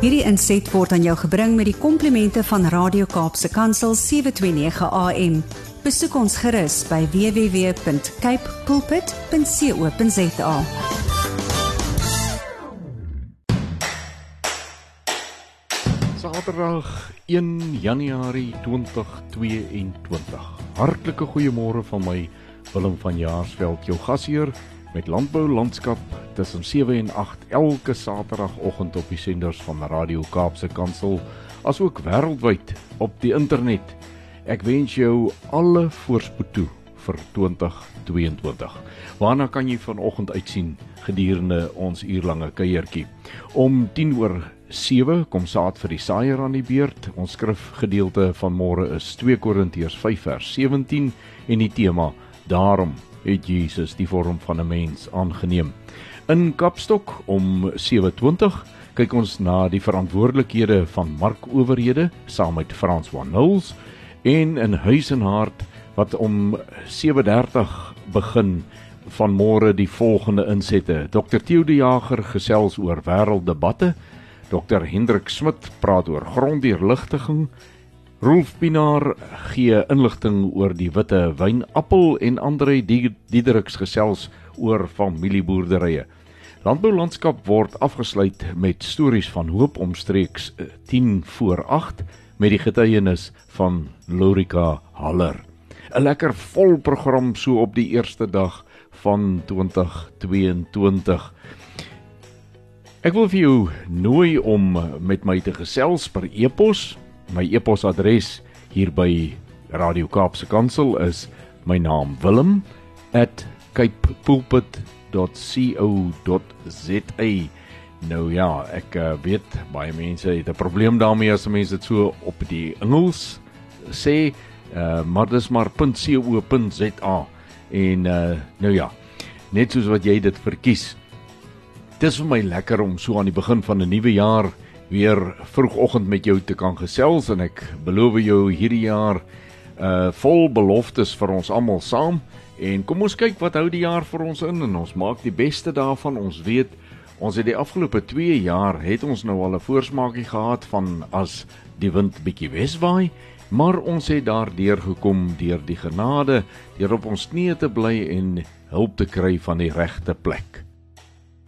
Hierdie inset word aan jou gebring met die komplimente van Radio Kaapse Kansel 729 AM. Besoek ons gerus by www.cape pulpit.co.za. Saterdag 1 Januarie 2022. Hartlike goeiemôre van my Willem van Jaarsveld, jou gasheer met landbou landskap tussen 7 en 8 elke Saterdagoggend op die senders van Radio Kaapse Kansel asook wêreldwyd op die internet. Ek wens jou alle voorspoed toe vir 2022. Waarna kan jy vanoggend uitsien gedurende ons uurlange kuiertjie? Om 10 oor 7 kom saad vir die saaier aan die beurt. Ons skrifgedeelte van môre is 2 Korintiërs 5 vers 17 en die tema daarom het Jesus die vorm van 'n mens aangeneem. In Kapstok om 7:20 kyk ons na die verantwoordelikhede van markowerhede saam met Frans van Nulls en in Huis en Hart wat om 7:30 begin van môre die volgende insette. Dr Theo de Jager gesels oor wêrelddebatte. Dr Hendrik Smit praat oor gronddeurligtiging Rolf Pinaar gee inligting oor die witte wynappel en Andre Diedericks gesels oor familieboerderye. Landboulandskap word afgesluit met stories van hoop omstreeks 10 eh, voor 8 met die getuienis van Lorika Haller. 'n Lekker vol program so op die eerste dag van 2022. Ek wil vir jou nooi om met my te gesels per e-pos My e-posadres hier by Radio Kaapse Kansel is my naam Willem @capepulpit.co.za. Nou ja, ek uh, weet baie mense het 'n probleem daarmee as mense dit so op die Engels sê, uh, maar dis maar .co.za en uh, nou ja, net soos wat jy dit verkies. Dis vir my lekker om so aan die begin van 'n nuwe jaar weer vroegoggend met jou te kan gesels en ek beloof jou hierdie jaar uh vol beloftes vir ons almal saam. En kom ons kyk wat hou die jaar vir ons in en ons maak die beste daarvan. Ons weet ons het die afgelope 2 jaar het ons nou al 'n voorsmaakie gehad van as die wind bietjie weswaai maar ons het daardeur gekom deur die genade deur op ons knieë te bly en hulp te kry van die regte plek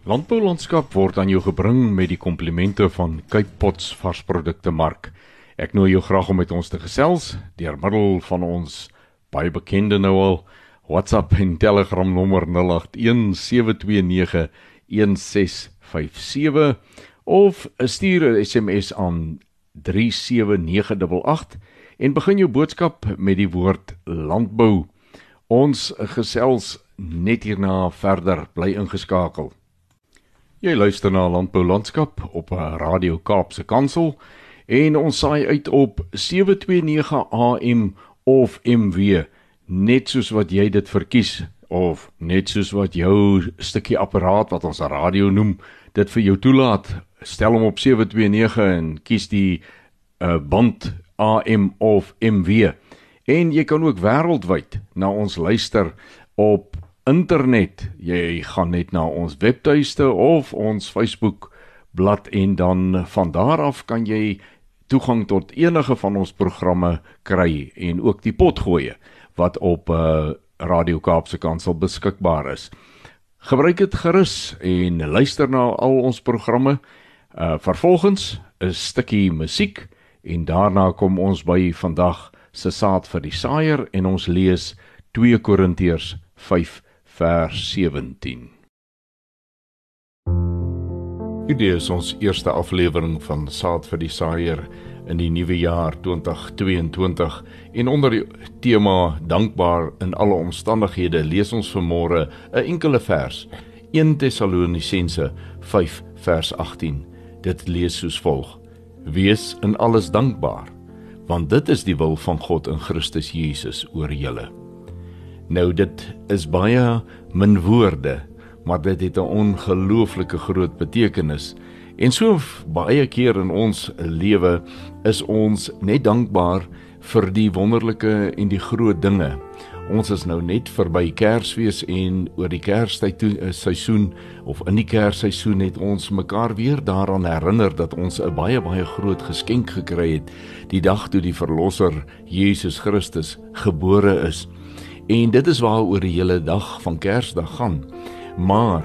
Landboulandskap word aan jou gebring met die komplimente van Cape Pots varsprodukte mark. Ek nooi jou graag om met ons te gesels deur middel van ons baie bekende nou al WhatsApp en Telegram nommer 0817291657 of stuur 'n SMS aan 37988 en begin jou boodskap met die woord landbou. Ons gesels net hierna verder bly ingeskakel. Jy luister na Landbou Landskap op Radio Kaapse Kansel en ons saai uit op 729 AM of MW net soos wat jy dit verkies of net soos wat jou stukkie apparaat wat ons 'n radio noem dit vir jou toelaat stel hom op 729 en kies die uh, band AM of MW en jy kan ook wêreldwyd na ons luister op internet. Jy gaan net na ons webtuiste of ons Facebook blad en dan van daar af kan jy toegang tot enige van ons programme kry en ook die potgoeie wat op uh, Radio Kaapse Kansel beskikbaar is. Gebruik dit gerus en luister na al ons programme. Uh vervolgens 'n stukkie musiek en daarna kom ons by vandag se saad vir die saaier en ons lees 2 Korintiërs 5 vers 17. Hierdie is ons eerste aflewering van Saad vir die Saaier in die nuwe jaar 2022 en onder die tema dankbaar in alle omstandighede lees ons vanmôre 'n enkele vers 1 Tessalonisense 5 vers 18 dit lees soos volg wees in alles dankbaar want dit is die wil van God in Christus Jesus oor julle Nou dit is baie min woorde, maar dit het 'n ongelooflike groot betekenis. En so baie keer in ons lewe is ons net dankbaar vir die wonderlike en die groot dinge. Ons is nou net verby Kersfees en oor die Kerstyd toe eh, seisoen of in die Kersseisoen het ons mekaar weer daaraan herinner dat ons 'n baie baie groot geskenk gekry het die dag toe die verlosser Jesus Christus gebore is. En dit is waaroor die hele dag van Kersdag gaan. Maar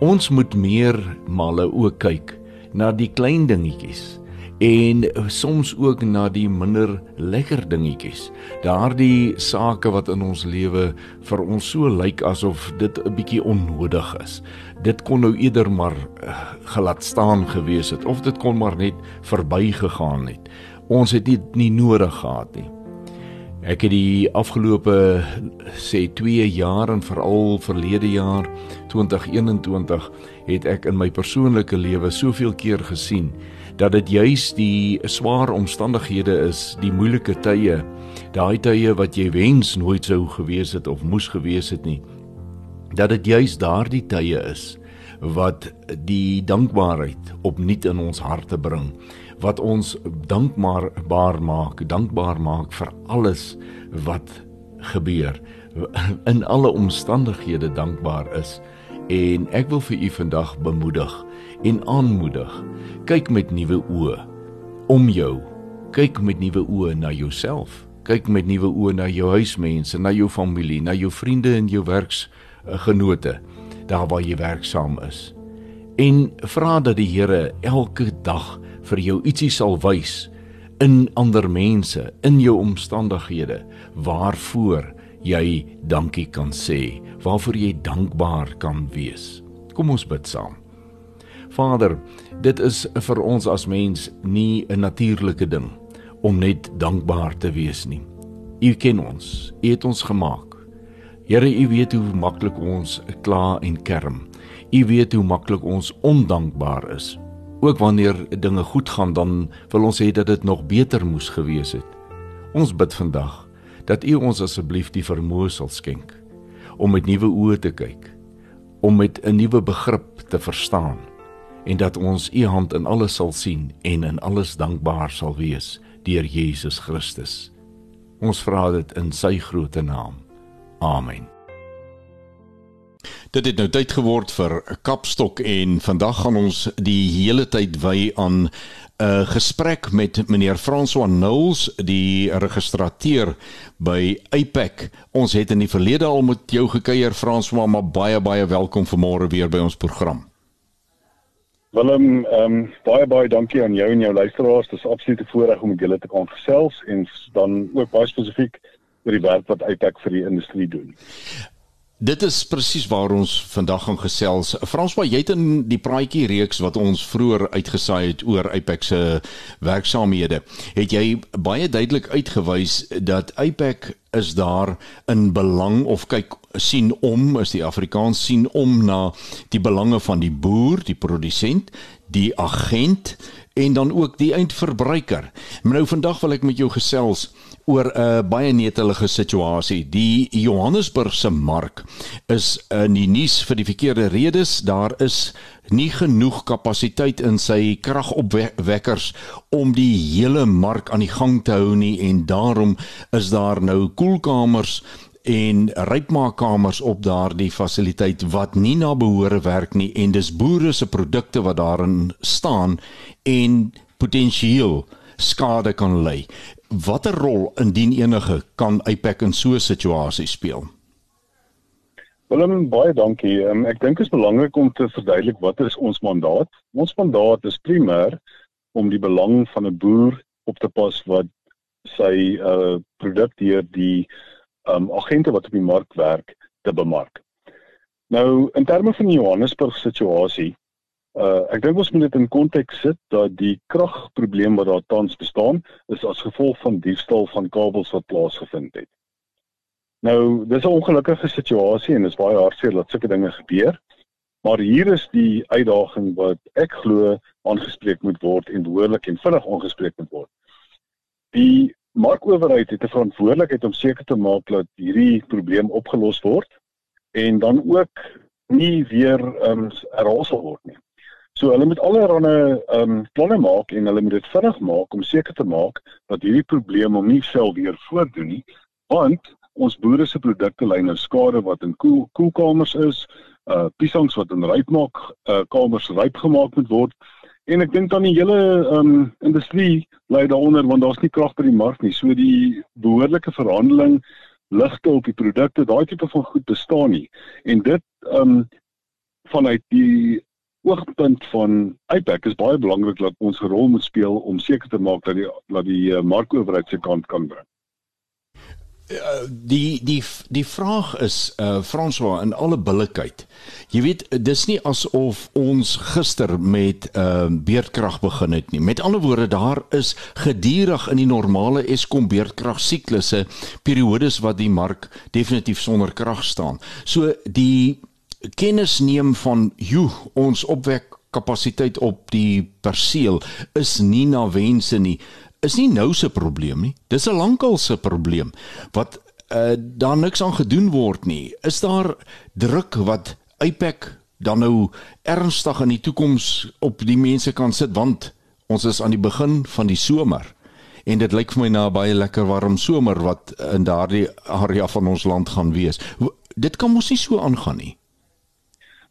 ons moet meer male ook kyk na die klein dingetjies en soms ook na die minder lekker dingetjies. Daardie sake wat in ons lewe vir ons so lyk asof dit 'n bietjie onnodig is. Dit kon nou eerder maar uh, gelaat staan gewees het of dit kon maar net verbygegaan het. Ons het dit nie nodig gehad nie. Ek het die afgelope sê 2 jaar en veral verlede jaar 2021 het ek in my persoonlike lewe soveel keer gesien dat dit juis die swaar omstandighede is, die moeilike tye, daai tye wat jy wens nooit sou gewees het of moes gewees het nie. Dat dit juis daardie tye is wat die dankbaarheid opnuut in ons harte bring wat ons dankbaar maak, dankbaar maak vir alles wat gebeur. In alle omstandighede dankbaar is en ek wil vir u vandag bemoedig en aanmoedig. Kyk met nuwe oë om jou. Kyk met nuwe oë na jouself. Kyk met nuwe oë na jou huismense, na jou familie, na jou vriende en jou werksgenote daar waar jy werksaam is. En vra dat die Here elke dag vir jou ietsie sal wys in ander mense, in jou omstandighede waarvoor jy dankie kan sê, waarvoor jy dankbaar kan wees. Kom ons bid saam. Vader, dit is vir ons as mens nie 'n natuurlike ding om net dankbaar te wees nie. U ken ons, U het ons gemaak. Here, U weet hoe maklik ons kla en kerm. U weet hoe maklik ons ondankbaar is. Ook wanneer dinge goed gaan, dan wil ons hê dat dit nog beter moes gewees het. Ons bid vandag dat U ons asseblief die vermoë sal skenk om met nuwe oë te kyk, om met 'n nuwe begrip te verstaan en dat ons U hand in alles sal sien en in alles dankbaar sal wees deur Jesus Christus. Ons vra dit in sy groote naam. Amen. Dit het nou tyd geword vir 'n kapstok en vandag gaan ons die hele tyd wy aan 'n uh, gesprek met meneer François Knowles, die registrateur by APEC. Ons het in die verlede al met jou gekuier François, maar baie baie welkom vanmôre weer by ons program. Willem, ehm um, baie baie dankie aan jou en jou luisteraars. Dit is absoluut 'n voorreg om met julle te kon gesels en dan ook baie spesifiek oor die werk wat APEC vir die industrie doen. Dit is presies waar ons vandag gaan gesels. Franswa, jy het in die praatjie reeks wat ons vroeër uitgesaai het oor Apex se werksaamhede, het jy baie duidelik uitgewys dat Apex is daar in belang of kyk sien om is die Afrikaans sien om na die belange van die boer, die produsent, die agent en dan ook die eindverbruiker. Maar nou vandag wil ek met jou gesels oor 'n uh, baie netelige situasie. Die Johannesburgse mark is in die nuus vir die verkeerde redes. Daar is nie genoeg kapasiteit in sy kragopwekkers om die hele mark aan die gang te hou nie en daarom is daar nou koelkamers en rypmaakkamers op daardie fasiliteit wat nie na behore werk nie en dis boere se produkte wat daarin staan en potensieel skade kan lei. Watter rol indien enige kan APEC in so 'n situasie speel? Willem, baie dankie. Um, ek dink dit is belangrik om te verduidelik wat is ons mandaat. Ons mandaat is primêr om die belang van 'n boer op te pas wat sy uh produk deur die um agente wat op die mark werk te bemark. Nou in terme van die Johannesburg situasie, Uh ek dink ons moet dit in konteks sit dat die kragprobleem wat daar tans bestaan is as gevolg van diefstal van kabels wat plaasgevind het. Nou, dis 'n ongelukkige situasie en dit is baie hartseer dat sulke dinge gebeur. Maar hier is die uitdaging wat ek glo aangespreek moet word en behoorlik en vinnig aangespreek moet word. Die markowerheid het 'n verantwoordelikheid om seker te maak dat hierdie probleem opgelos word en dan ook nie weer ehm um, herhaal word nie. So hulle moet allerlei ehm um, planne maak en hulle moet dit vinnig maak om seker te maak dat hierdie probleem hom nie sel weer voordoen nie, want ons boere se produkte ly nou skade wat in koel koelkamers is, uh piesangs wat in rypmaak uh kamers ryp gemaak moet word. En ek dink dan die hele um industrie lê daaronder want daar's nie krag by die mark nie. So die behoorlike verhandeling ligte op die produkte, daai tipe van goed bestaan nie. En dit um vanuit die oogpunt van IPAC is baie belangrik dat ons 'n rol moet speel om seker te maak dat die dat die uh, markowerheid se kant kan bring. Uh, die die die vraag is uh François in alle billikheid. Jy weet dis nie asof ons gister met uh beerdkrag begin het nie. Met ander woorde daar is gedurig in die normale Eskom beerdkrag siklusse periodes wat die mark definitief sonder krag staan. So die kennis neem van hoe ons opwek kapasiteit op die perseel is nie na wense nie. Is nie nou se probleem nie dis 'n lankal se probleem wat uh, daar niks aan gedoen word nie. Is daar druk wat IPAC dan nou ernstig in die toekoms op die mense kan sit want ons is aan die begin van die somer. En dit lyk vir my na 'n baie lekker warm somer wat in daardie area van ons land gaan wees. Dit kan mos nie so aangaan nie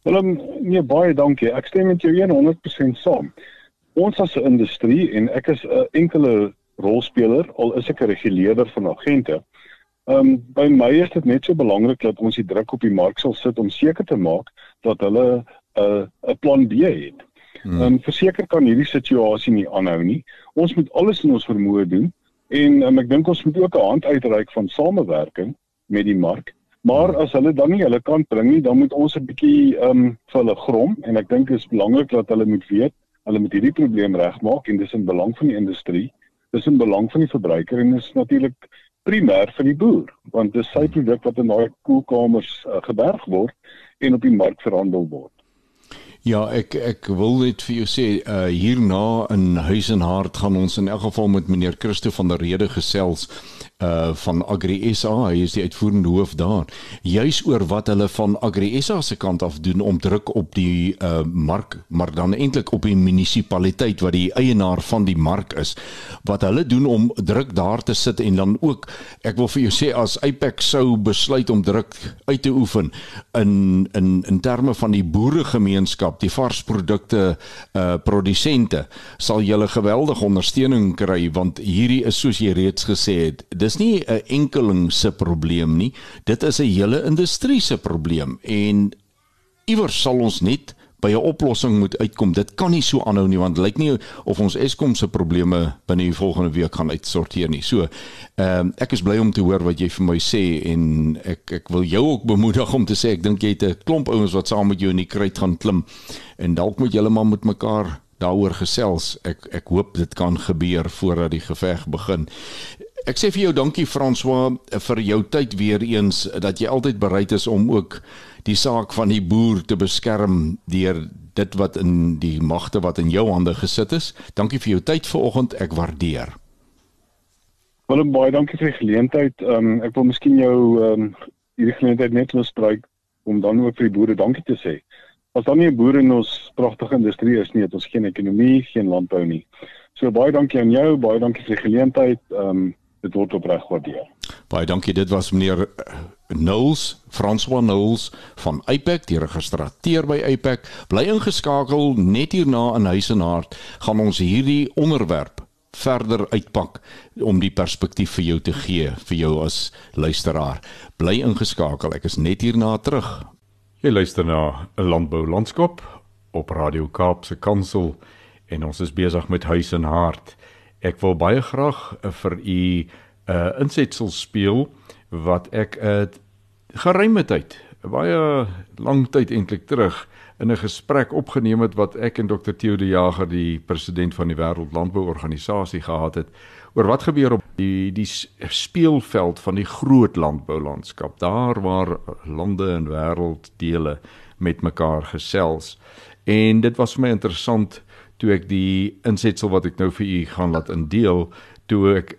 Willem, nee baie dankie. Ek stem met jou 100% saam. Ons as 'n industrie en ek is 'n enkele rolspeler al is ek 'n reguleerder van agente. Ehm um, by my is dit net so belangrik dat ons die druk op die mark sal sit om seker te maak dat hulle 'n uh, 'n plan B het. Hmm. Ehm um, verseker kan hierdie situasie nie aanhou nie. Ons moet alles in ons vermoë doen en um, ek dink ons moet ook 'n hand uitreik van samewerking met die mark Maar as hulle dan nie hulle kant bring nie, dan moet ons 'n bietjie ehm um, vir hulle grom en ek dink is belangrik dat hulle moet weet hulle moet hierdie probleem regmaak en dis in belang van die industrie. Dis in belang van die verbruiker en is natuurlik primêr vir die boer want dis sy produk wat in daai koelkamers uh, geberg word en op die mark verhandel word. Ja, ek ek wil net vir jou sê uh hierna in Huis en Hart gaan ons in elk geval met meneer Christo van der Rede gesels uh van Agri SA, hy is die uitvoerende hoof daar. Juis oor wat hulle van Agri SA se kant af doen om druk op die uh mark, maar dan eintlik op die munisipaliteit wat die eienaar van die mark is. Wat hulle doen om druk daar te sit en dan ook ek wil vir jou sê as Apex sou besluit om druk uit te oefen in in in terme van die boeregemeenskap, die varsprodukte uh produsente, sal jy geweldige ondersteuning kry want hierdie is soos jy reeds gesê het dis nie 'n enkeling se probleem nie. Dit is 'n hele industrie se probleem en iewers sal ons net by 'n oplossing moet uitkom. Dit kan nie so aanhou nie want lyk nie of ons Eskom se probleme binne die volgende week gaan uitsorteer nie. So, ehm um, ek is bly om te hoor wat jy vir my sê en ek ek wil jou ook bemoedig om te sê ek dink jy het 'n klomp ouens wat saam met jou in die kruit gaan klim en dalk moet julle maar met mekaar daaroor gesels. Ek ek hoop dit kan gebeur voordat die geveg begin. Ek sê vir jou dankie François vir jou tyd weer eens dat jy altyd bereid is om ook die saak van die boer te beskerm deur dit wat in die magte wat in jou hande gesit is. Dankie vir jou tyd vanoggend, ek waardeer. Willem baie dankie vir die geleentheid. Um, ek wil miskien jou um, hierdie geleentheid net misbruik om dan ook vir die boere dankie te sê. As dan nie 'n boer in ons pragtige industrie is nie, het ons geen ekonomie, geen landbou nie. So baie dankie aan jou, baie dankie vir die geleentheid. Ehm um, dit word opreg gewaardeer. Baie dankie. Dit was meneer eh, Knowles, François Knowles van Apex, die registreer by Apex. Bly ingeskakel net hierna in Huis en Hart gaan ons hierdie onderwerp verder uitpak om die perspektief vir jou te gee vir jou as luisteraar. Bly ingeskakel. Ek is net hierna terug. Jy luister na 'n landbou landskap op Radio Kaapse Kansel en ons is besig met Huis en Hart. Ek wil baie graag uh, vir u 'n uh, insetsel speel wat ek 'n uh, geruime tyd, baie lang tyd eintlik terug in 'n gesprek opgeneem het wat ek en Dr Theo de Jager, die president van die Wêreld Landbouorganisasie gehad het oor wat gebeur op die die speelveld van die groot landboulandskap, daar waar lande en wêrelddele met mekaar gesels. En dit was vir my interessant toe ek die insetsel wat ek nou vir u gaan laat indeel, toe ek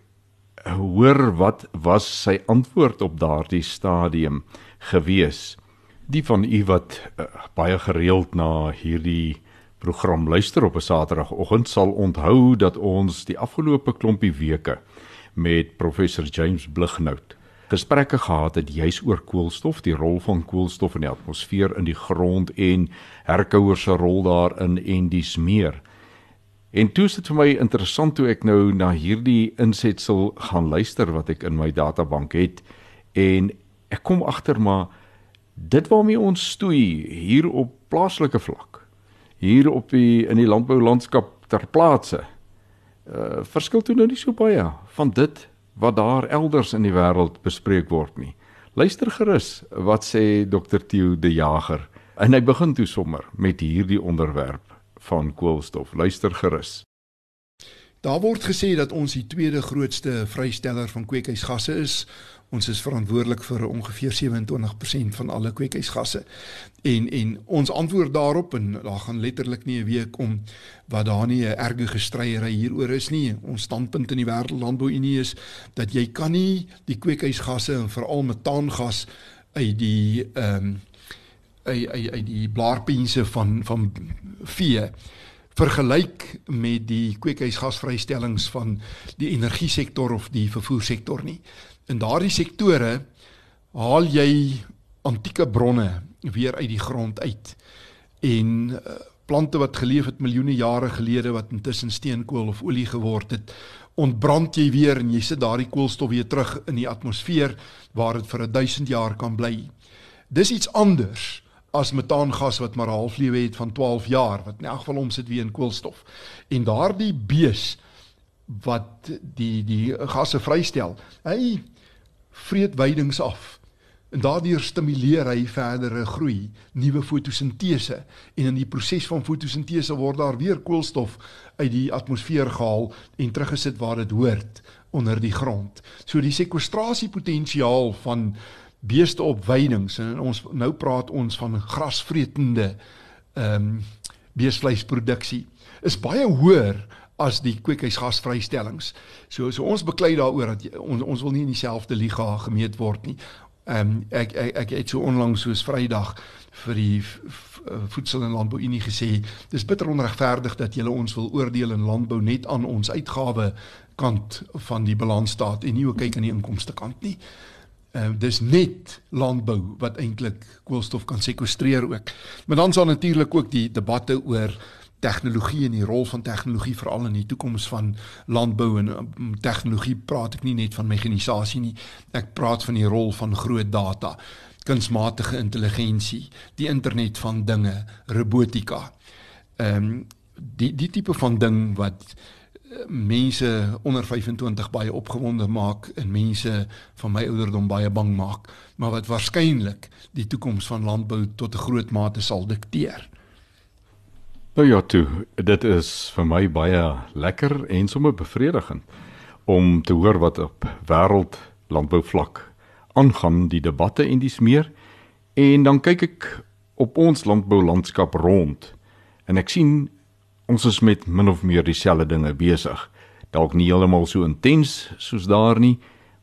hoor wat was sy antwoord op daardie stadium gewees. Die van u wat uh, baie gereeld na hierdie program luister op 'n Saterdagoggend sal onthou dat ons die afgelope klompie weke met professor James Blighnout gesprekke gehad het juis oor koolstof, die rol van koolstof in die atmosfeer in die grond en herkouers se rol daarin en dis meer. En toe is dit vir my interessant toe ek nou na hierdie insetsel gaan luister wat ek in my databank het. En ek kom agter maar dit waarmee ons stoei hier op plaaslike vlak hier op die in die landboulandskap ter plaatse uh verskil toe nou nie so baie van dit wat daar elders in die wêreld bespreek word nie. Luister gerus wat sê Dr Theo De Jager. En hy begin toe sommer met hierdie onderwerp van koolstof. Luister gerus. Daar word gesê dat ons die tweede grootste vrysteller van kweekhuisgasse is. Ons is verantwoordelik vir ongeveer 27% van alle kweekhuisgasse. En en ons antwoord daarop en daar gaan letterlik nie 'n week om wat daar nie 'n erge gestryery hieroor is nie. Ons standpunt in die wêreldlandbouunie is dat jy kan nie die kweekhuisgasse en veral metaangas uit die ehm um, uit uit uit die blaarpense van van vee vergelyk met die kweekhuisgasvrystellings van die energiesektor of die vervoersektor nie. In daardie sektore haal jy antieke bronne weer uit die grond uit en uh, plante wat geleef het miljoene jare gelede wat intussen steenkool of olie geword het ontbrand jy weer en jy sit daardie koolstof weer terug in die atmosfeer waar dit vir 1000 jaar kan bly. Dis iets anders as metaangas wat maar 'n halflewe het van 12 jaar wat in elk geval omsit weer in koolstof en daardie bees wat die die gasse vrystel hy vreet weidings af. En daardeur stimuleer hy verdere groei, nuwe fotosintese en in die proses van fotosintese word daar weer koolstof uit die atmosfeer gehaal en teruggesit waar dit hoort onder die grond. So die sekwestrasiepotensiaal van beeste op weidings en ons nou praat ons van grasvretende ehm um, beesvleisproduksie is baie hoër as die kweekhuisgasvrystellings. So so ons beklei daaroor dat ons ons wil nie in dieselfde liga gemeet word nie. Ehm um, ek, ek ek het so onlangs soos Vrydag vir die voedsel en landbou unie gesê, dis bitter onregverdig dat julle ons wil oordeel in landbou net aan ons uitgawe kant van die balansstaat en nie ook kyk aan die inkomste kant nie. Ehm uh, dis net landbou wat eintlik koolstof kan sekwestreer ook. Maar dan sal natuurlik ook die debatte oor tegnologie en die rol van tegnologie veral in die toekoms van landbou en um, tegnologie praat ek nie net van mekanisasie nie ek praat van die rol van groot data kunsmatige intelligensie die internet van dinge robotika ehm um, die die tipe van ding wat mense onder 25 baie opgewonde maak en mense van my ouderdom baie bang maak maar wat waarskynlik die toekoms van landbou tot 'n groot mate sal dikteer. Nou ja, toe, dit is vir my baie lekker en sommer bevredigend om te hoor wat op wêreld landbouvlak aangaan die debatte en dis meer. En dan kyk ek op ons landboulandskap rond en ek sien ons is met min of meer dieselfde dinge besig. Dalk nie heeltemal so intens soos daar nie,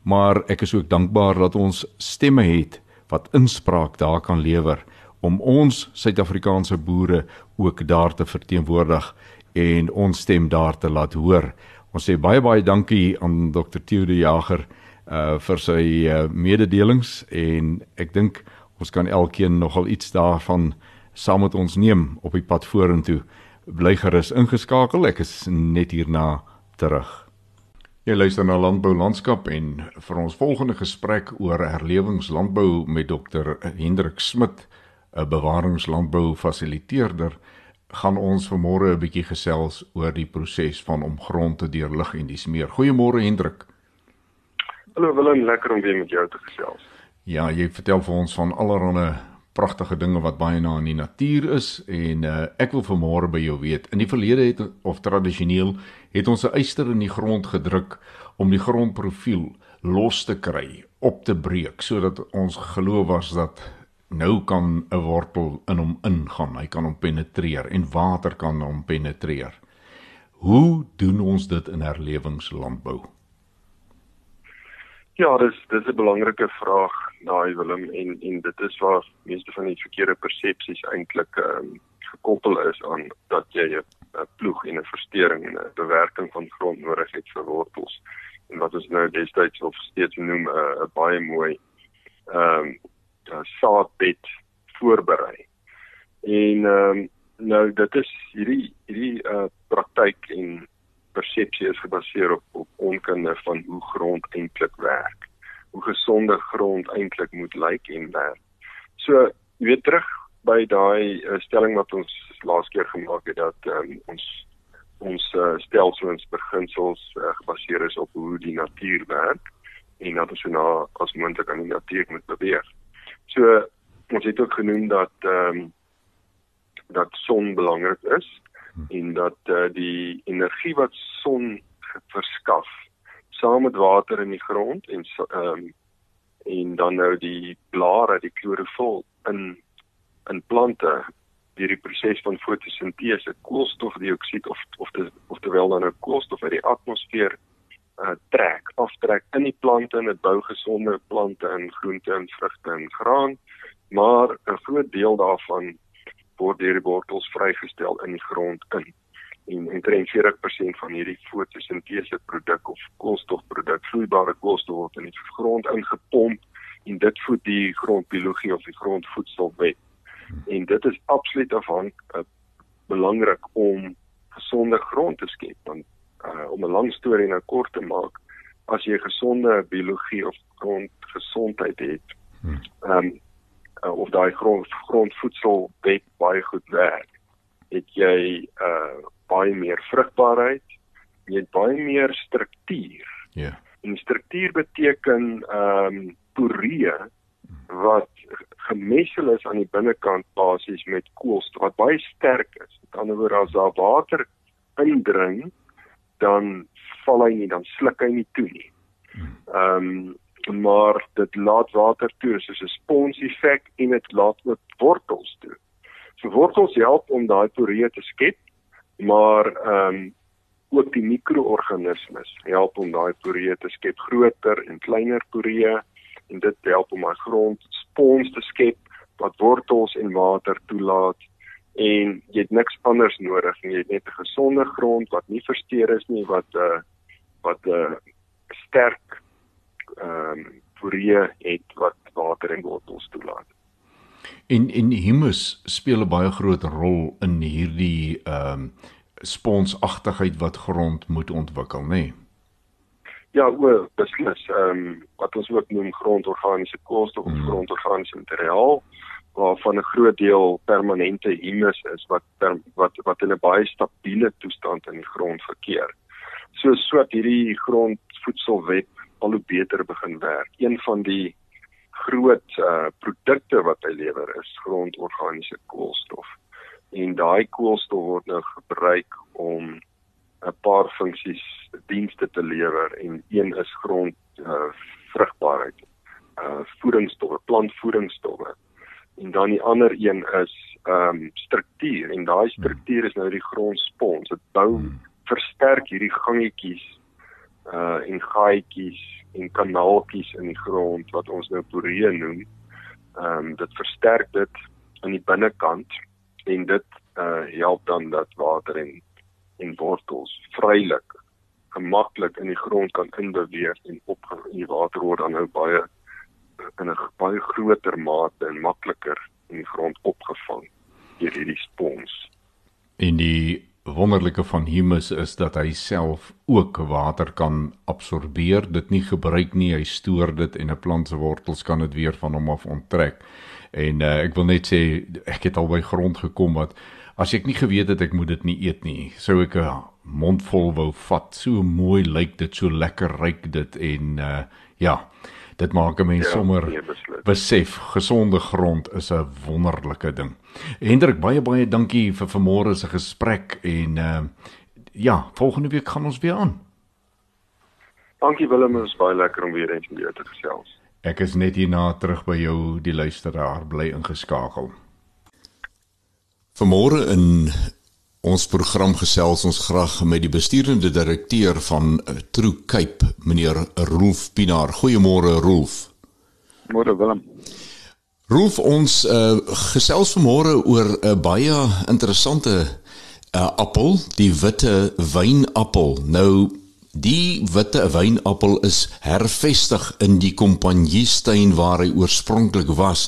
maar ek is ook dankbaar dat ons stemme het wat inspraak daar kan lewer om ons Suid-Afrikaanse boere ook daar te verteenwoordig en ons stem daar te laat hoor. Ons sê baie baie dankie aan Dr. Theo de Jager uh vir sy uh, mededelings en ek dink ons kan elkeen nogal iets daarvan saam met ons neem op die pad vorentoe. Bly gerus ingeskakel. Ek is net hierna terug. Jy luister na Landbou Landskap en vir ons volgende gesprek oor herlewingslandbou met Dr. Hendrik Smit 'n bewaringslandbou fasiliteerder, gaan ons vanmôre 'n bietjie gesels oor die proses van om grond te deurlig en dis meer. Goeiemôre Hendrik. Hallo Willem, lekker om weer met jou te gesels. Ja, jy vertel vir ons van allerlei pragtige dinge wat baie na in die natuur is en uh, ek wil vanmôre by jou weet. In die verlede het of tradisioneel het ons 'n eyster in die grond gedruk om die grondprofiel los te kry, op te breek sodat ons geloof was dat nou kan 'n wortel in hom ingaan. Hy kan hom penetreer en water kan hom penetreer. Hoe doen ons dit in herlewingslandbou? Ja, dis dis 'n belangrike vraag, daai Willem en en dit is waar meeste van die verkeerde persepsies eintlik ehm um, gekoppel is aan dat jy 'n ploeg en 'n versteuring en 'n bewerking van grond nodig het vir wortels. en wat ons nou destyds of steeds noem 'n uh, baie mooi ehm um, saadbed voorberei. En ehm um, nou dit is hierdie hierdie uh praktyk en persepsie is gebaseer op op onkunde van hoe grond eintlik werk. Hoe gesonde grond eintlik moet lyk en werk. So, jy weet terug by daai uh, stelling wat ons laas keer gemaak het dat um, ons ons uh, stelsels beginsels uh, gebaseer is op hoe die natuur werk en dat ons na as moontlik aan die natuur moet beweeg. So ons het ook genoem dat ehm um, dat son belangrik is en dat uh, die energie wat son verskaf saam met water in die grond en ehm um, en dan nou die blare, die klorofil in in plante deur die proses van fotosintese koolstofdioksied of of te, of terwyl dan 'n nou koolstof uit die atmosfeer uh, trek, aftrek in die plante en dit bou gesonde plante in groente en vrugte en graan, maar 'n groot deel daarvan word deur die wortels vrygestel in die grond in. En omtrent 40% van hierdie fotosintese produk of koolstofproduk, vloeibare koolstof word in die grond ingepomp en dit voed die grondbiologie of die grondvoedselweb en dit is absoluut afhanklik uh, belangrik om gesonde grond te skep want uh, om 'n lang storie nou kort te maak as jy gesonde biologie of grondgesondheid het hmm. um, uh, of daai grond grondvoedsel wet baie goed werk het jy uh, baie meer vrugbaarheid jy het baie meer struktuur ja yeah. en struktuur beteken ehm um, poree wat gemessel is aan die binnekant basies met koolstof wat baie sterk is. Met ander woorde as daar water indring, dan val hy nie, dan sluk hy nie toe nie. Ehm um, maar dit laat water toe soos 'n spons effek en dit laat ook wortels toe. So wortels help om daai poree te skep, maar ehm um, ook die mikroorganismes help om daai poree te skep, groter en kleiner poree en dit help om 'n grond spons te skep wat wortels en water toelaat en jy het niks anders nodig nie. Jy het net 'n gesonde grond wat nie versteur is nie wat 'n uh, wat 'n uh, sterk ehm um, poree het wat water en wortels toelaat en en humus speel 'n baie groot rol in hierdie ehm um, sponsagtigheid wat grond moet ontwikkel nê nee? Ja, o, beslis. Ehm um, wat ons ook noem grondorganiese koolstof of mm. grondorganiese materiaal waarvan 'n groot deel permanente humus is wat per, wat wat in 'n baie stabiele toestand in die grond verkeer. So sodat hierdie grondvoedselweb al hoe beter begin werk. Een van die groot uh produkte wat hy lewer is grondorganiese koolstof. En daai koolstof word nou gebruik om 'n paar funksies dienste te lewer en een is grond uh, vrugbaarheid uh voedingsstowwe plantvoedingsstowwe en dan die ander een is ehm um, struktuur en daai struktuur is nou die grondspons dit bou hmm. versterk hierdie gangetjies uh en gaatjies en kanaaltjies in die grond wat ons nou poree noem ehm um, dit versterk dit aan die binnekant en dit uh help dan dat water en en wortels vrylik gemaklik in die grond kan inbeweeg en op die water word dan nou baie in 'n baie groter mate en makliker in die grond opgevang deur hierdie spons. En die wonderlike van humus is dat hy self ook water kan absorbeer, dit nie gebruik nie, hy stoor dit en 'n plant se wortels kan dit weer van hom af onttrek. En uh, ek wil net sê ek het al by grond gekom wat as ek nie geweet het ek moet dit nie eet nie, sou ek 'n mondvol wou vat. So mooi lyk dit, so lekker ryk dit en uh ja, dit maak 'n mens ja, sommer nee, besef gesonde grond is 'n wonderlike ding. Hendrik, baie baie dankie vir vanmôre se gesprek en uh ja, volgende week gaan ons weer aan. Dankie Willem, dit is baie lekker om weer eens met jou te gesels. Ek is net hierna terug by jou die luisteraar bly ingeskakel. Vanmôre in ons program gesels ons graag met die besturende direkteur van eh, True Cape, meneer Rolf Pinaar. Goeiemôre Rolf. Môre Willem. Rolf, ons uh, gesels vanmôre oor 'n uh, baie interessante uh, appel, die witte wynappel. Nou Die witte wynappel is hervestig in die kompanjiestuin waar hy oorspronklik was.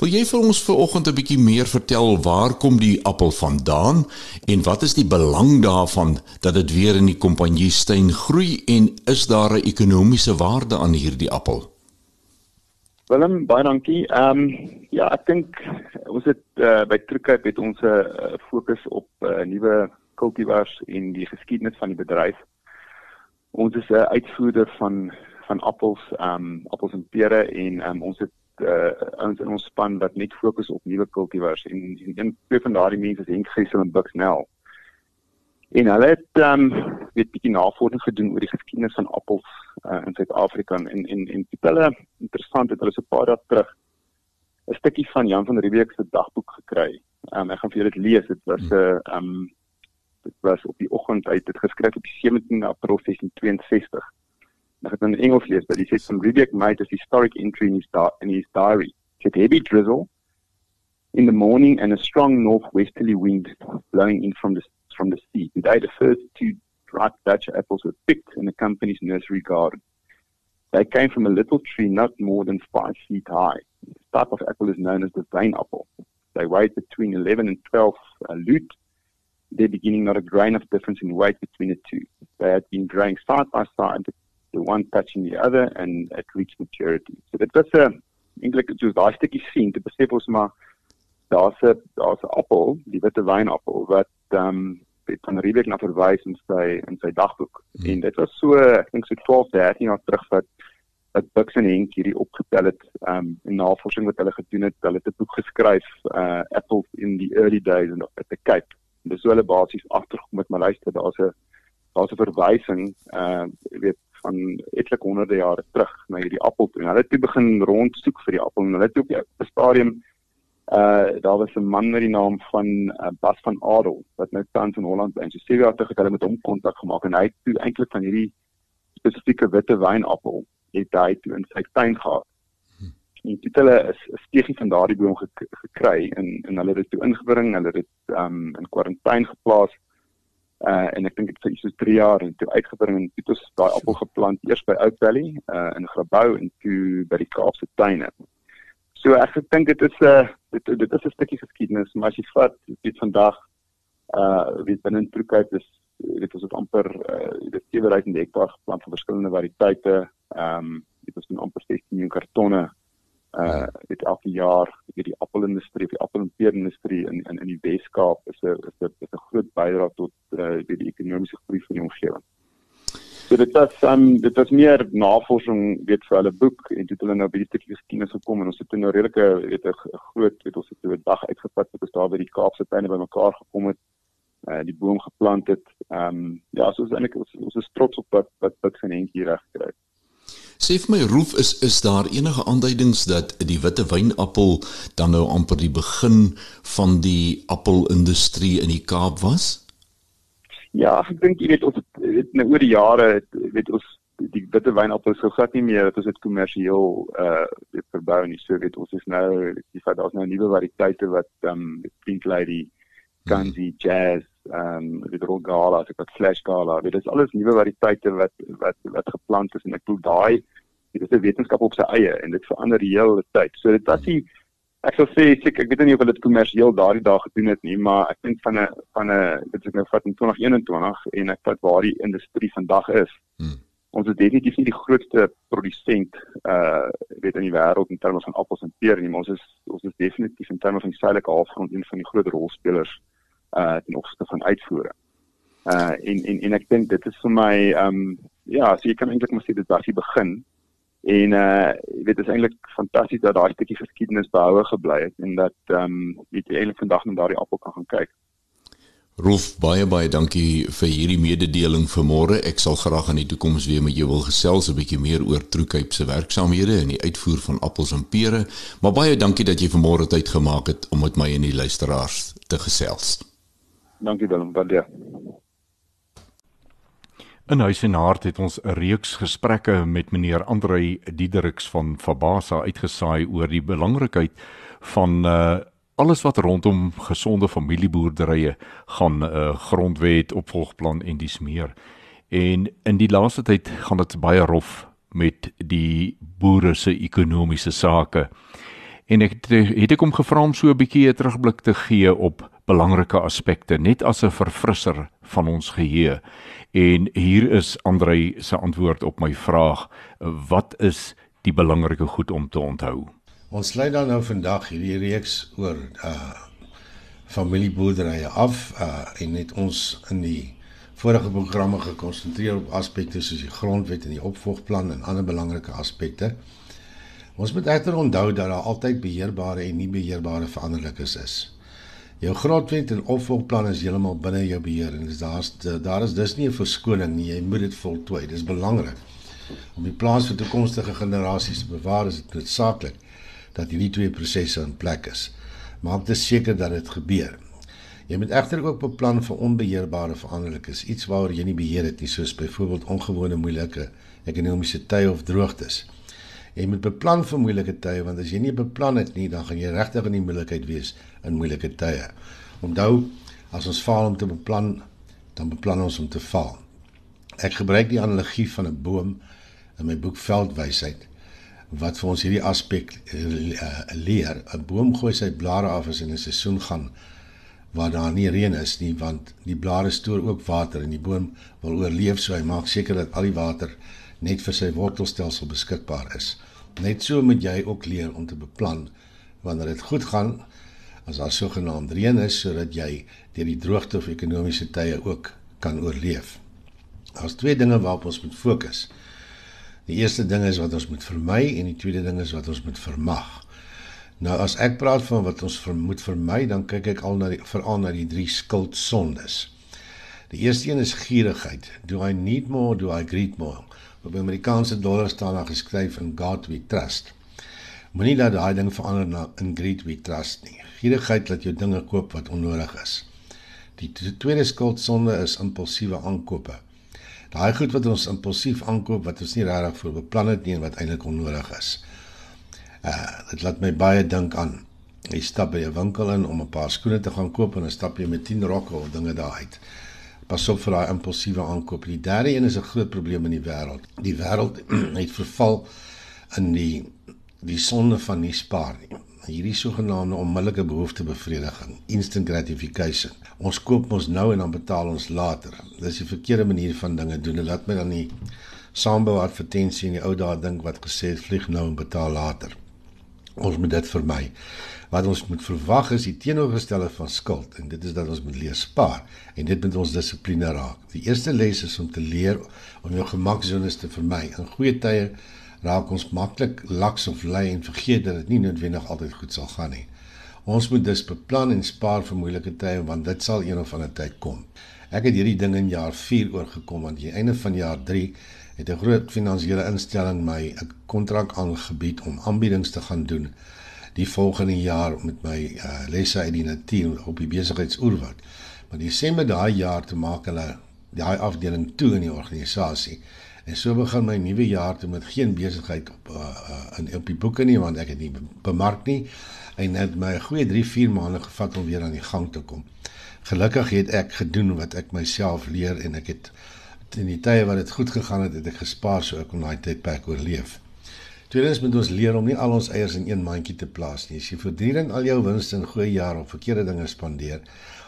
Wil jy vir ons vanoggend 'n bietjie meer vertel waar kom die appel vandaan en wat is die belang daarvan dat dit weer in die kompanjiestuin groei en is daar 'n ekonomiese waarde aan hierdie appel? Willem, baie dankie. Ehm um, ja, ek dink ons het uh, by Truecape het ons 'n uh, fokus op uh, nuwe kultivars en die geskiedenis van die bedryf. Ons is 'n uitvoerder van van appels, ehm um, appels en pere en um, ons het uh, ons in ons span wat net fokus op nuwe kultivars en, en een twee van daardie mense is Henk Gessel en Buxnell. En hulle het ehm um, weet bietjie navorsing gedoen oor die geskiedenis van appels uh, in Suid-Afrika en en en dit hulle interessant het hulle so 'n paar dae terug 'n stukkie van Jan van Riebeeck se dagboek gekry. Ehm um, ek gaan vir julle dit lees. Dit was 'n uh, ehm um, dit was op die oggend uit dit geskryf op 17 April 1662. Ek het in Engels lees, but he said from Riebeeck made a historic entry in his, in his diary. It said heavy drizzle in the morning and a strong northwesterly wind blowing in from the from the sea. Today, the first two ripe Dutch apples were picked in the company's nursery garden. They came from a little tree not more than five feet high. This type of apple is known as the vein apple. They weighed between 11 and 12 uh, lute, there beginning not a grain of difference in weight between the two. They had been growing side by side, the one touching the other, and it reached maturity. So that was 'n uh, eintlik soos daai stukkie sien, te besef ons maar daar's 'n daar's 'n appel, die witte wynappel wat ehm um, het van Riebeeck na verwys in sy in sy dagboek. Hmm. En dit was so ek dink so 12, 13 jaar terug wat wat Bux en Henk hierdie opgetel het um, in navorsing wat hulle gedoen het. Hulle het 'n boek geskryf uh Apples in the Early Days in at the Cape. En dis so hulle basies agtergekom met my luister. Daar's 'n daar's 'n verwysing uh weet van etlike honderde jare terug na hierdie appel toe. Hulle het toe begin rondsoek vir die appel en hulle het op 'n stadium uh daar was 'n man met die naam van uh, Bas van Adel wat nou tans in Holland bly. So sewe jaar terug het hulle met hom kontak gemaak en hy het eintlik van hierdie spesifieke witte wynappel het hy toe in sy tuin gehad. En dit hulle is 'n steegie van daardie boom gek gekry en en hulle het dit toe ingebring, hulle het dit um in kwarantyne geplaas. Uh en ek dink dit vir so 3 jaar en toe uitgebring en toe het daai appel geplant eers by Oak Valley uh in Grabouw en toe by die Kaapse tuine. So ek dink dit is 'n uh, dit dit is 'n stukkie geskiedenis, maar as jy vat dit vandag uh wie binne in Truecape is dit is amper uh dit 7000 hektaar geplant van verskillende variëteite. Um, dit is amper 16 miljoen kartonne uh dit elke jaar vir die appelindustrie, die appel en peerindustrie in in in die Wes-Kaap is 'n is 'n is 'n groot bydrae tot uh die, die ekonomiese groei van die omgewing. So dit was um dit was meer navorsing weet vir hulle boek en dit hulle nou by die stukkie geskiedenis gekom en ons het nou redelike weet 'n groot weet ons het 'n dag uitgevat wat ons daar by die Kaapse tuine bymekaar gekom het uh die boom geplant het. Um ja, so is eintlik ons, ons is trots op wat wat wat hier reg gekry het. Sê vir my Roef is is daar enige aanduidings dat die witte wynappel dan nou amper die begin van die appelindustrie in die Kaap was? Ja, ek dink jy weet ons weet nou oor die jare weet ons die witte wynappels so glad nie meer dat ons dit kommersieel uh weet verbou nie. So weet ons is nou die feit daar's nou nuwe variëteite wat ehm um, Pink Lady, Ganzi, Jazz, ehm um, weet Roll Gala, ek wat Flash Gala. Dit is alles nuwe variëteite wat wat wat geplant is en ek glo daai dit is 'n wetenskap op sy eie en dit verander die hele tyd. So dit was die ek sou sê ek ek weet nie of hulle dit kommersieel daardie dag gedoen het nie, maar ek dink van 'n van 'n dit is nou vat in 2021 en ek vat waar die industrie vandag is. Hmm. Ons is definitief nie die grootste produsent uh weet in die wêreld in terme van appels en pere nie, maar ons is ons is definitief in terme van die suidelike halfrond een van die groot rolspelers uh ten opsigte van uitvoere. Uh en en en ek dink dit is vir my um ja, so jy kan eintlik maar sê dit was die begin En uh jy weet is eintlik fantasties dat daai stukkie geskiedenis behoue gebly het en dat um, weet jy eintlik vandag net daardie appel kan gaan kyk. Rolf baie baie dankie vir hierdie mededeling vanmôre. Ek sal graag in die toekoms weer met jou wil gesels 'n bietjie meer oor Troekyp se werksamehede en die uitvoer van appels en pere. Maar baie dankie dat jy vanmôre tyd gemaak het om met my en die luisteraars te gesels. Dankie Willem, baie. In huis en hart het ons 'n reeks gesprekke met meneer Andrei Diedericks van Fabasa uitgesaai oor die belangrikheid van uh alles wat rondom gesonde familieboerderye gaan uh, grondwet, opvolgplan en dis meer. En in die laaste tyd gaan dit baie rof met die boere se ekonomiese sake. En ek het ek hom gevra om so 'n bietjie 'n terugblik te gee op belangrike aspekte net as 'n verfrisser van ons geheue. En hier is Andrei se antwoord op my vraag: Wat is die belangrike goed om te onthou? Ons lei dan nou vandag hierdie reeks oor uh familieboerderye af uh en net ons in die vorige programme gekonsentreer op aspekte soos die grondwet en die opvolgplan en ander belangrike aspekte. Ons moet egter onthou dat daar altyd beheerbare en nie beheerbare veranderlikes is. Jou grondwet en opvolgplan is heeltemal binne jou beheer en dis daar's daar is dis nie 'n verskoning nie, jy moet dit voltooi. Dis belangrik. Om die plans vir toekomstige generasies te bewaar is dit noodsaaklik dat hierdie twee prosesse in plek is. Maak dit seker dat dit gebeur. Jy moet egter ook beplan vir onbeheerbare veranderlikes, iets waaroor jy nie beheer het nie, soos byvoorbeeld ongewone moeilike ekonomiese tye of droogtes. Jy moet beplan vir moeilike tye want as jy nie beplan het nie, dan gaan jy regtig in die moeilikheid wees in moeilike tye. Onthou, as ons faal om te beplan, dan beplan ons om te faal. Ek gebruik die analogie van 'n boom in my boek Veldwysheid wat vir ons hierdie aspek uh, leer. 'n Boom gooi sy blare af as in 'n seisoen gaan waar daar nie reën is nie want die blare stoor ook water en die boom wil oorleef so hy maak seker dat al die water net vir sy wortelstelsel beskikbaar is. Net so moet jy ook leer om te beplan wanneer dit goed gaan as daar sogenaamd reën is sodat jy deur die droogte of ekonomiese tye ook kan oorleef. Daar's twee dinge waarop ons moet fokus. Die eerste ding is wat ons moet vermy en die tweede ding is wat ons moet vermag. Nou as ek praat van wat ons moet vermy, dan kyk ek al na die veral na die drie skuldsondes. Die eerste een is gierigheid. Do I need more, do I greed more? Op Amerikaanse dollar staan daar geskryf in God we trust. Moenie dat daai ding verander na in greed we trust nie. Gierigheid laat jou dinge koop wat onnodig is. Die tweede skuldsonde is impulsiewe aankope. Daai goed wat ons impulsief aankoop wat ons nie regtig vir beplan het nie en wat eintlik onnodig is. Uh dit laat my baie dink aan jy stap by 'n winkel in om 'n paar skoene te gaan koop en dan stap jy met 10 rokke of dinge daar uit. Pas op vir daai impulsiewe aankoop. Die derde een is 'n groot probleem in die wêreld. Die wêreld het verval in die die sonde van nie spaar nie. Hierdie sogenaamde onmiddellike behoeftebevrediging, instant gratification. Ons koop mos nou en dan betaal ons later. Dis 'n verkeerde manier van dinge doen. Laat my dan nie saambou advertensie in die ou dae dink wat gesê het vlieg nou en betaal later. Ons moet dit vermy. Wat ons moet verwag is die teenoorgestelde van skuld en dit is dat ons moet leer spaar en dit moet ons dissipline raak. Die eerste les is om te leer om jou gemaksones te vermy. In goeie tye raak ons maklik laks of lei en vergeet dat dit nie noodwendig altyd goed sal gaan nie. Ons moet dus beplan en spaar vir moeilike tye want dit sal een of ander tyd kom. Ek het hierdie ding in jaar 4 oorgekom aan die einde van jaar 3 het 'n groot finansiële instelling my 'n kontrak aangebied om aanbiedings te gaan doen die volgende jaar met my uh, lesse uit die natuur op die besigheidsoerwoud. Maar Desember daai jaar te maak hulle daai afdeling toe in die organisasie. En so begin my nuwe jaar toe met geen besigheid op uh, uh, in op die boeke nie want ek het nie bemark nie en het my 'n goeie 3, 4 maande gevat om weer aan die gang te kom. Gelukkig het ek gedoen wat ek myself leer en ek het in die tye wat dit goed gegaan het, het ek gespaar so ek kon daai tydperk oorleef. Tweedens moet ons leer om nie al ons eiers in een mandjie te plaas nie. As jy voortdurend al jou winste in goeie jare op verkeerde dinge spandeer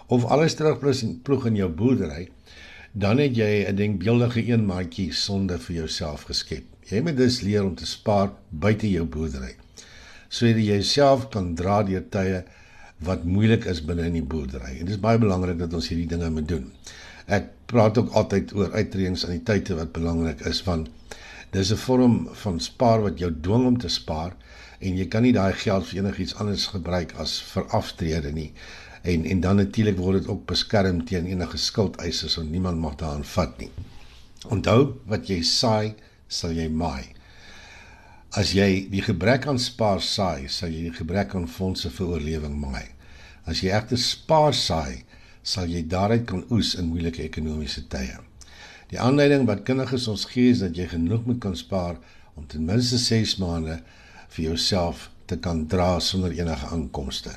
of alles terugplus en ploeg in jou boerdery, dan het jy 'n denkbeeldige een mandjie sonde vir jouself geskep. Jy moet dus leer om te spaar buite jou boerdery sodat jy jouself kan dra deur tye wat moeilik is binne in die boerdery. En dit is baie belangrik dat ons hierdie dinge moet doen. Ek praat ook altyd oor uittredings aan die tye wat belangrik is want dis 'n vorm van spaar wat jou dwing om te spaar en jy kan nie daai geld vir enigiets anders gebruik as vir aftrede nie. En en dan natuurlik word dit ook beskerm teen enige skuldeisers so niemand mag daaraan vat nie. Onthou wat jy saai, sal jy maai. As jy die gebrek aan spaar saai, sal jy die gebrek aan fondse vir oorlewing maai. As jy egter spaar saai, sal jy daaruit kan oes in moeilike ekonomiese tye. Die aanleiding wat kundiges ons gee is dat jy genoeg moet kan spaar om ten minste 6 maande vir jouself te kan dra sonder enige inkomste.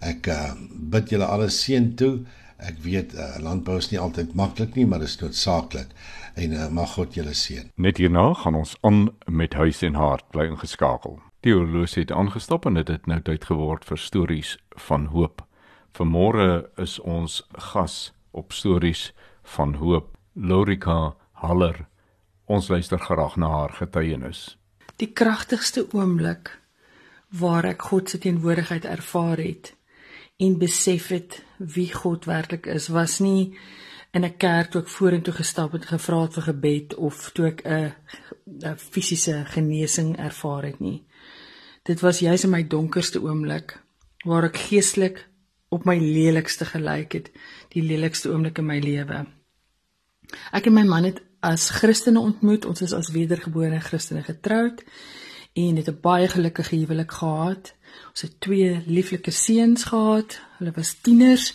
Ek uh, bid julle alles seën toe Ek weet uh, landbou is nie altyd maklik nie, maar dit is noodsaaklik. En uh, mag God julle seën. Net hierna gaan ons aan met huis en hart bly ingeskakel. Teoloos het aangestap en dit het nou tyd geword vir stories van hoop. Vanmôre is ons gas op stories van hoop, Lorika Haller. Ons luister graag na haar getuienis. Die kragtigste oomblik waar ek God se teenwoordigheid ervaar het en besef het wie God werklik is, was nie in 'n kerk toe ek vorentoe gestap het gevra het vir gebed of toe ek 'n fisiese genesing ervaar het nie. Dit was juis in my donkerste oomblik waar ek geestelik op my lelikste gelyk het, die lelikste oomblik in my lewe. Ek en my man het as Christene ontmoet, ons is as wedergebore Christene getroud en het 'n baie gelukkige huwelik gehad. Ons het twee lieflike seuns gehad. Hulle was tieners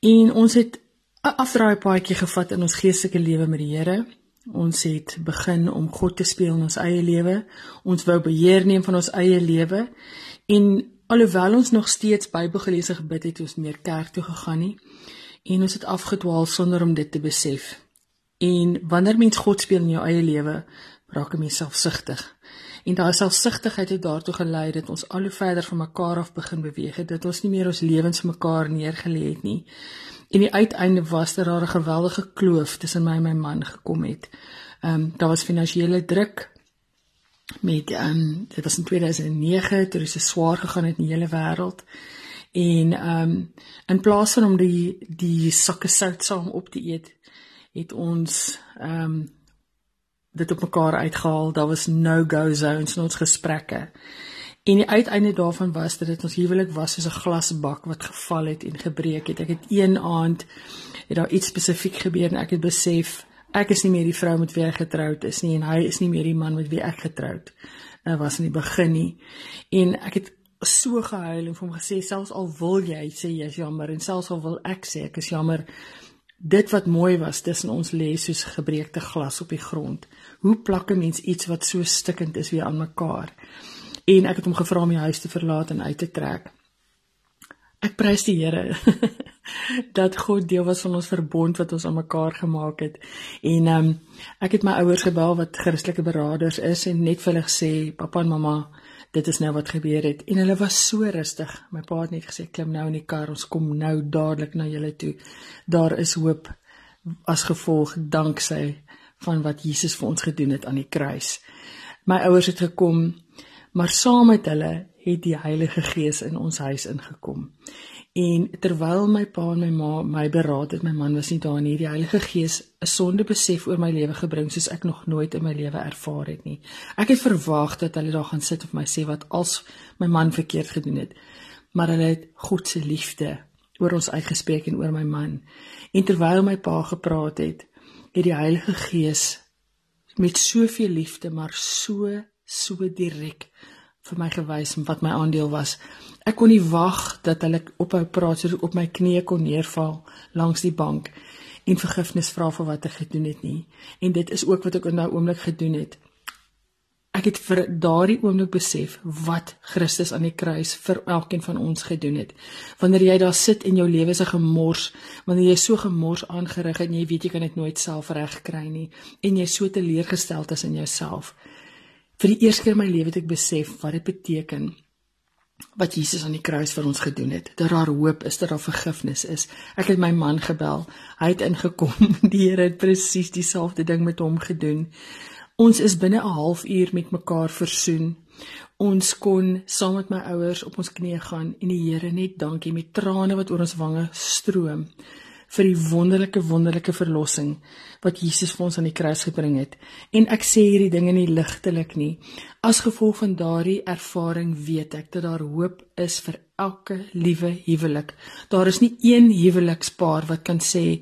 en ons het 'n afdraaipaadjie gevat in ons geestelike lewe met die Here. Ons het begin om God te speel in ons eie lewe. Ons wou beheer neem van ons eie lewe en alhoewel ons nog steeds Bybel gelees en gebid het, het ons meer kerk toe gegaan nie en ons het afgedwaal sonder om dit te besef. En wanneer mens God speel in jou eie lewe, raak jy selfsugtig. En daai selfsugtigheid het daartoe gelei dat ons al hoe verder van mekaar af begin beweeg het, dat ons nie meer ons lewens mekaar neergelê het nie. En die uiteinde was dat daar 'n geweldige kloof tussen my en my man gekom het. Ehm um, daar was finansiële druk met ehm um, dit was in 2009 toe dit so swaar gegaan het in die hele wêreld. En ehm um, in plaas van om die die sakke sout saam op te eet, het ons ehm um, dit op mekaar uitgehaal. Daar was no-go zones in ons gesprekke. En die uiteinde daarvan was dat dit ons huwelik was soos 'n glasbak wat geval het en gebreek het. Ek het een aand het daar iets spesifiek gebeur en ek het besef ek is nie meer die vrou met wie ek getroud is nie en hy is nie meer die man met wie ek getroud uh, was in die begin nie. En ek het so gehuil en vir hom gesê selfs al wil jy sê jy is jammer en selfs al wil ek sê ek is jammer dit wat mooi was tussen ons lê soos gebreekte glas op die grond. Hoe plak 'n mens iets wat so stikkend is weer aan mekaar? En ek het hom gevra om die huis te verlaat en uit te trek. Ek prys die Here dat God deel was van ons verbond wat ons aan mekaar gemaak het. En ehm um, ek het my ouers gebel wat Christelike beraders is en net vir hulle gesê, "Pappa en mamma, dit is nou wat gebeur het." En hulle was so rustig. My pa het net gesê, "Klim nou in die kar, ons kom nou dadelik na julle toe." Daar is hoop as gevolg danksy van wat Jesus vir ons gedoen het aan die kruis. My ouers het gekom, maar saam met hulle het die Heilige Gees in ons huis ingekom. En terwyl my pa en my ma my beraad het, my man was nie daar nie, die Heilige Gees 'n sonde besef oor my lewe gebring soos ek nog nooit in my lewe ervaar het nie. Ek het verwag dat hulle daar gaan sit en vir my sê wat als my man verkeerd gedoen het. Maar hulle het God se liefde oor ons uitgespreek en oor my man. En terwyl my pa gepraat het, het die Heilige Gees met soveel liefde maar so so direk vir my gewys wat my aandeel was. Ek kon nie wag dat hulle ophou praat sodat op my knieë kon neerval langs die bank en vergifnis vra vir wat ek gedoen het nie. En dit is ook wat ek in daai oomblik gedoen het. Ek het vir daardie oomblik besef wat Christus aan die kruis vir elkeen van ons gedoen het. Wanneer jy daar sit en jou lewe is 'n gemors, wanneer jy so gemors aangerig het en jy weet jy kan dit nooit self regkry nie en jy so teleurgesteld is in jouself. Vir die eerste keer in my lewe het ek besef wat dit beteken wat Jesus aan die kruis vir ons gedoen het. Dat daar hoop is, dat daar vergifnis is. Ek het my man gebel. Hy het ingekom. Die Here het presies dieselfde ding met hom gedoen. Ons is binne 'n halfuur met mekaar versoen. Ons kon saam met my ouers op ons knieë gaan en die Here net dankie met trane wat oor ons wange stroom vir die wonderlike wonderlike verlossing wat Jesus vir ons aan die kruis gebring het. En ek sê hierdie dinge nie ligtelik nie. As gevolg van daardie ervaring weet ek dat daar hoop is vir elke liewe huwelik. Daar is nie een huwelikspaar wat kan sê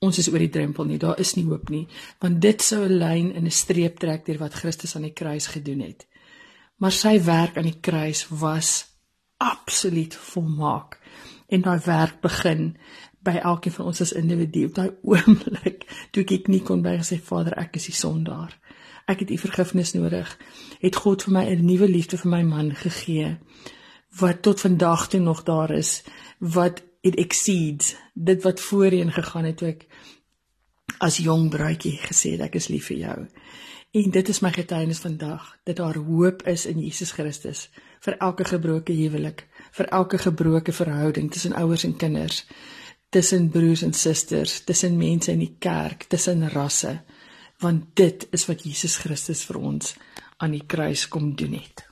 ons is oor die drempel nie. Daar is nie hoop nie, want dit sou 'n lyn in 'n streep trek deur wat Christus aan die kruis gedoen het. Maar sy werk aan die kruis was absoluut volmaak. En daai werk begin by elkeen van ons as individu op daai oomblik toe ek nie kon by gesê Vader, ek is die sondaar. Ek het u vergifnis nodig. Het God vir my 'n nuwe liefde vir my man gegee wat tot vandag toe nog daar is wat it exceeds dit wat voorheen gegaan het toe ek as jong bruidjie gesê het ek is lief vir jou. En dit is my getuienis vandag dat daar hoop is in Jesus Christus vir elke gebroke huwelik, vir elke gebroke verhouding tussen ouers en kinders, tussen broers en susters, tussen mense in die kerk, tussen rasse, want dit is wat Jesus Christus vir ons aan die kruis kom doen het.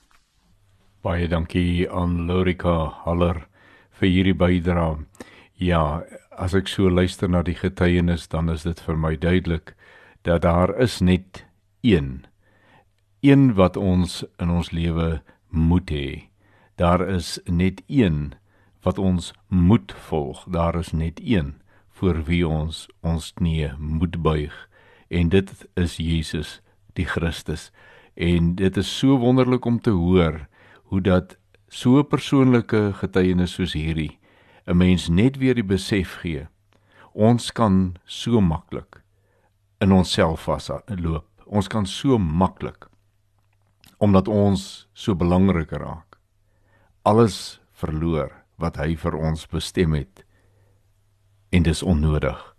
Baie dankie aan Lorika Haller vir hierdie bydrae. Ja, as ek so luister na die getuienis, dan is dit vir my duidelik dat daar is net een een wat ons in ons lewe moet hê. Daar is net een wat ons moet volg. Daar is net een voor wie ons ons knie moet buig en dit is Jesus die Christus. En dit is so wonderlik om te hoor hoe dat so 'n persoonlike getuienis soos hierdie 'n mens net weer die besef gee. Ons kan so maklik in onsself vasloop. Ons kan so maklik omdat ons so belangrik raak. Alles verloor wat hy vir ons bestem het. En dis onnodig.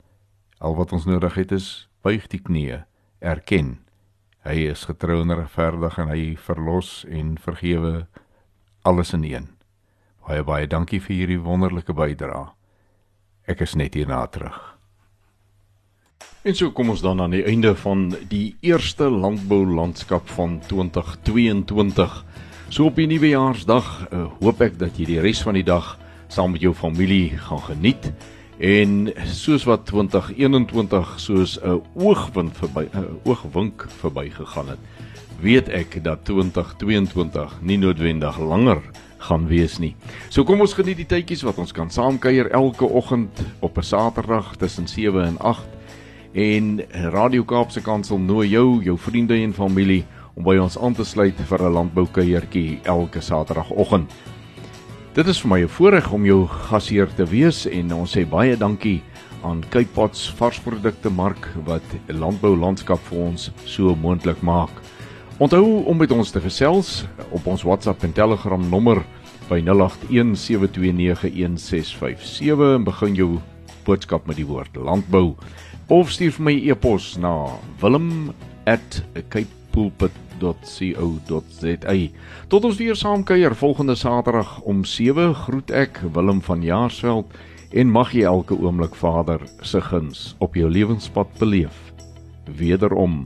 Al wat ons nodig het is buig die knieë, erken hy is getrou en regverdig en hy verlos en vergewe alles in een. Baie baie dankie vir hierdie wonderlike bydrae. Ek is net hierna terug. En so kom ons dan aan die einde van die eerste landbou landskap van 2022. So op die nuwejaarsdag uh, hoop ek dat jy die res van die dag saam met jou familie gaan geniet en soos wat 2021 soos 'n oogwind verby 'n uh, oogwink verbygegaan het, weet ek dat 2022 nie noodwendig langer gaan wees nie. So kom ons geniet die tydjies wat ons kan saamkuier elke oggend op 'n Saterdag tussen 7 en 8 en Radio Kaapse Kansel nooi jou, jou vriende en familie om by ons aan te sluit vir 'n landboukuiertjie elke Saterdagoggend. Dit is vir my 'n voorreg om jou gasheer te wees en ons sê baie dankie aan Cape Pots varsprodukte mark wat landbou landskap vir ons so moontlik maak. Onthou om met ons te gesels op ons WhatsApp en Telegram nommer by 0817291657 en begin jou boodskap met die woord landbou of stuur vir my e-pos na wilm@capepulpit.co.za. Tot ons weer saam kuier volgende Saterdag om 7 groet ek Willem van Jaarsveld en mag jy elke oomblik Vader se guns op jou lewenspad beleef. Wederom